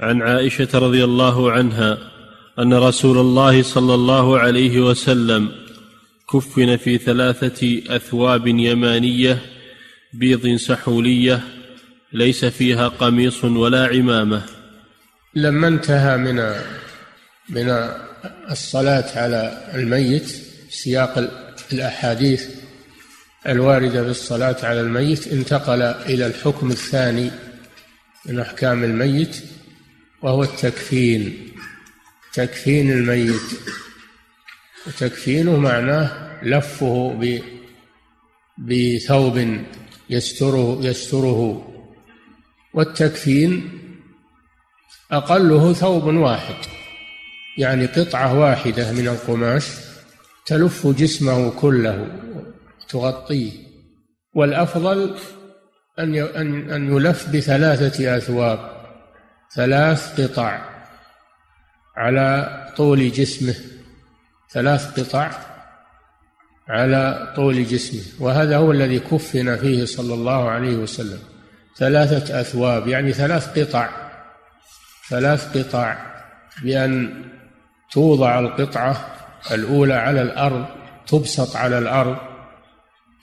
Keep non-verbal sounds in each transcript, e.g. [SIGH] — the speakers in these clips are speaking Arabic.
عن عائشة رضي الله عنها أن رسول الله صلى الله عليه وسلم كفن في ثلاثة أثواب يمانية بيض سحولية ليس فيها قميص ولا عمامة. لما انتهى من من الصلاة على الميت سياق الأحاديث الواردة في الصلاه على الميت انتقل إلى الحكم الثاني من أحكام الميت وهو التكفين. تكفين الميت. وتكفينه معناه لفه بثوب يستره يستره. والتكفين أقله ثوب واحد. يعني قطعة واحدة من القماش تلف جسمه كله تغطيه والأفضل أن أن يلف بثلاثة أثواب. ثلاث قطع على طول جسمه ثلاث قطع على طول جسمه. وهذا هو الذي كفن فيه صلى الله عليه وسلم. ثلاثة أثواب يعني ثلاث قطع. ثلاث قطع بأن توضع القطعة الأولى على الأرض تبسط على الأرض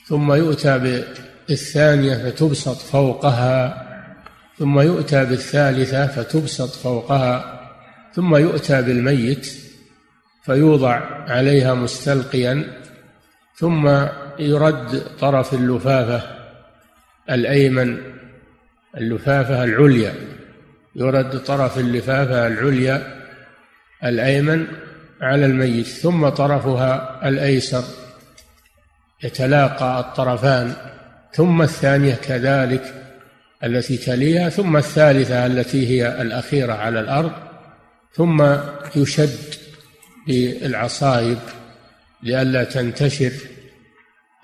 ثم يؤتى بالثانية فتبسط فوقها. ثم يؤتى بالثالثة فتبسط فوقها ثم يؤتى بالميت فيوضع عليها مستلقيا ثم يرد طرف اللفافة الأيمن اللفافة العليا يرد طرف اللفافة العليا الأيمن على الميت ثم طرفها الأيسر يتلاقى الطرفان ثم الثانية كذلك التي تليها ثم الثالثة التي هي الأخيرة على الأرض ثم يشد بالعصايب لئلا تنتشر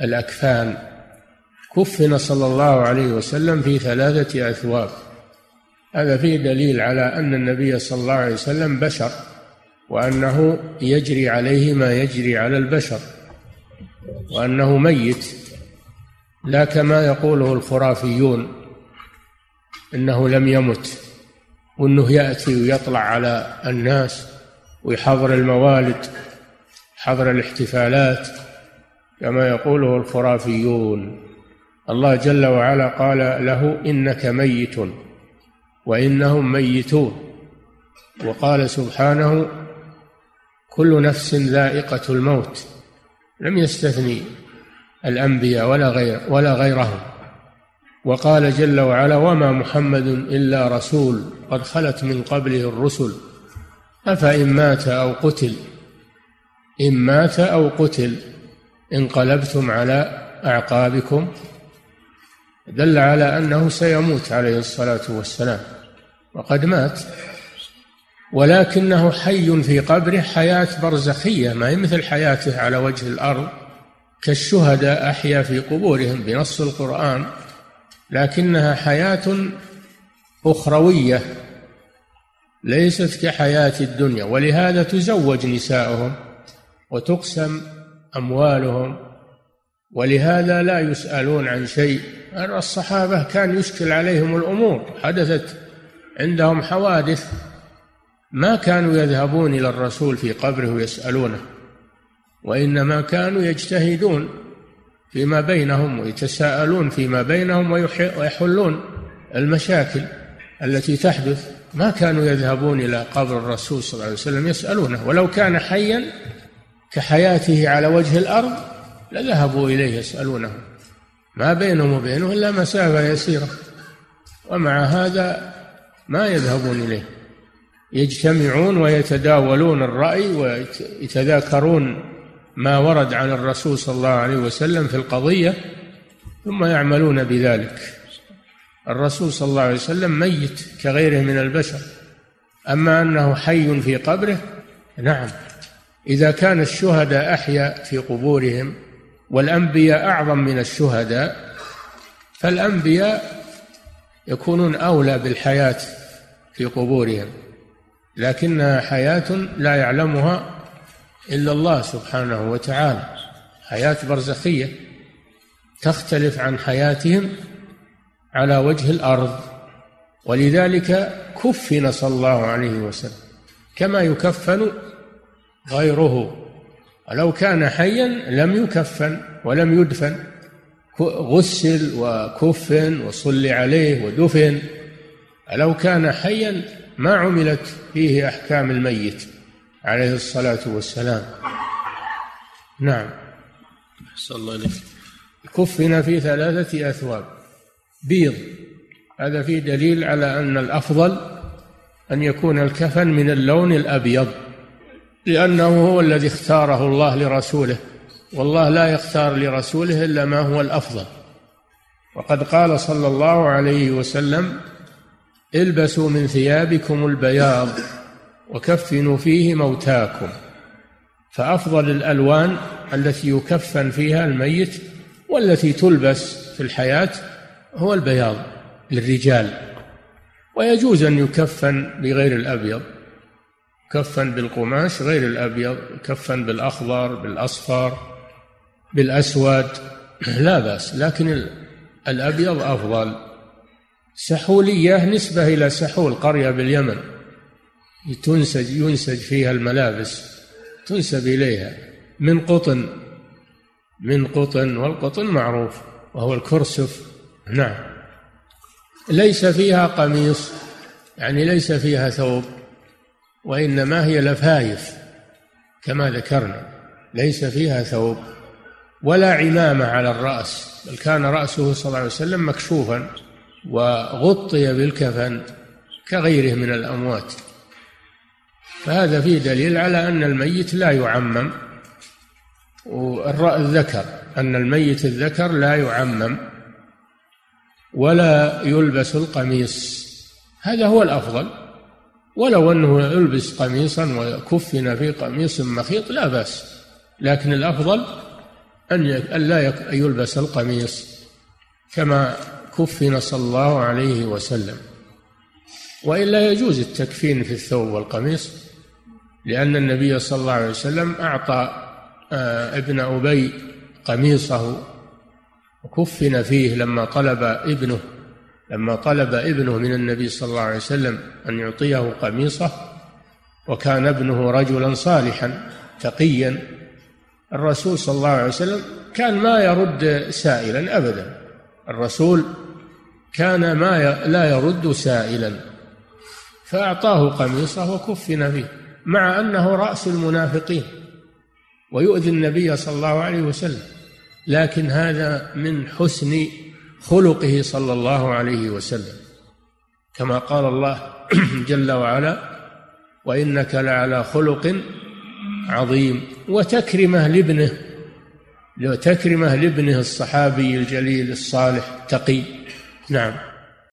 الأكفان. كفن صلى الله عليه وسلم في ثلاثة أثواب هذا فيه دليل على أن النبي صلى الله عليه وسلم بشر وأنه يجري عليه ما يجري على البشر وأنه ميت. لا كما يقوله الخرافيون. إنه لم يمت وإنه يأتي ويطلع على الناس ويحضر الموالد حضر الاحتفالات كما يقوله الخرافيون. الله جل وعلا قال له إنك ميت وإنهم ميتون. وقال سبحانه كل نفس ذائقة الموت لم يستثني الأنبياء ولا غير ولا غيرهم. وقال جل وعلا وما محمد إلا رسول قد خلت من قبله الرسل أفإن مات أو قتل؟ إن مات أو قتل انقلبتم على أعقابكم؟ دل على أنه سيموت عليه الصلاة والسلام وقد مات ولكنه حي في قبره حياة برزخية ما هي مثل حياته على وجه الأرض كالشهداء أحيا في قبورهم بنص القرآن. لكنها حياة أخروية ليست كحياة الدنيا ولهذا تزوج نساؤهم وتقسم أموالهم ولهذا لا يسألون عن شيء. الصحابة كان يشكل عليهم الأمور حدثت عندهم حوادث ما كانوا يذهبون إلى الرسول في قبره ويسألونه وإنما كانوا يجتهدون. فيما بينهم ويتساءلون فيما بينهم ويحلون المشاكل التي تحدث. ما كانوا يذهبون إلى قبر الرسول صلى الله عليه وسلم يسألونه. ولو كان حيا كحياته على وجه الأرض لذهبوا إليه يسألونه. ما بينهم وبينه إلا مسافة يسيرة. ومع هذا ما يذهبون إليه. يجتمعون ويتداولون الرأي ويتذاكرون ما ورد عن الرسول صلى الله عليه وسلم في القضية ثم يعملون بذلك. الرسول صلى الله عليه وسلم ميت كغيره من البشر. أما أنه حي في قبره نعم. إذا كان الشهداء أحيا في قبورهم والأنبياء أعظم من الشهداء فالأنبياء يكونون أولى بالحياة في قبورهم لكنها حياة لا يعلمها إلا الله سبحانه وتعالى. حياة برزخية تختلف عن حياتهم على وجه الأرض. ولذلك كفن صلى الله عليه وسلم كما يكفن غيره. ولو كان حيا لم يكفن ولم يدفن. غسل وكفن وصلي عليه ودفن. لو كان حيا ما عملت فيه أحكام الميت. عليه الصلاة والسلام. نعم. أحسن الله عليك كفن في ثلاثة أثواب. بيض. هذا فيه دليل على أن الأفضل أن يكون الكفن من اللون الأبيض لأنه هو الذي اختاره الله لرسوله. والله لا يختار لرسوله إلا ما هو الأفضل. وقد قال صلى الله عليه وسلم البسوا من ثيابكم البياض. وكفنوا فيه موتاكم. فأفضل الألوان التي يكفن فيها الميت والتي تلبس في الحياة هو البياض للرجال. ويجوز أن يكفن بغير الأبيض كفن بالقماش غير الأبيض كفن بالأخضر بالأصفر بالأسود. [CLEARS THROAT] لا بأس لكن الأبيض أفضل. سحولية نسبة إلى سحول قرية باليمن. تنسج ينسج فيها الملابس تنسب إليها من قطن من قطن والقطن معروف وهو الكرسف. نعم. ليس فيها قميص يعني ليس فيها ثوب وإنما هي لفايف كما ذكرنا. ليس فيها ثوب ولا عمامة على الرأس بل كان رأسه صلى الله عليه وسلم مكشوفا وغطي بالكفن كغيره من الأموات. فهذا فيه دليل على أن الميت لا يعمم. الذكر أن الميت الذكر لا يعمم ولا يلبس القميص. هذا هو الأفضل. ولو أنه يلبس قميصا وكفن في قميص مخيط لا بأس. لكن الأفضل أن لا يلبس القميص كما كفن صلى الله عليه وسلم. وإلا يجوز التكفين في الثوب والقميص. لأن النبي صلى الله عليه وسلم أعطى آه، ابن أبي قميصه وكفن فيه لما طلب ابنه لما طلب ابنه من النبي صلى الله عليه وسلم أن يعطيه قميصه وكان ابنه رجلا صالحا تقيا. الرسول صلى الله عليه وسلم كان ما يرد سائلا أبدا. الرسول كان ما لا يرد سائلا. فأعطاه قميصه وكفن فيه. مع أنه رأس المنافقين ويؤذي النبي صلى الله عليه وسلم لكن هذا من حسن خلقه صلى الله عليه وسلم. كما قال الله [CLEARS THROAT] جل وعلا وإنك لعلى خلق عظيم وتكرمة لابنه تكرمه لابنه الصحابي الجليل الصالح تقي نعم.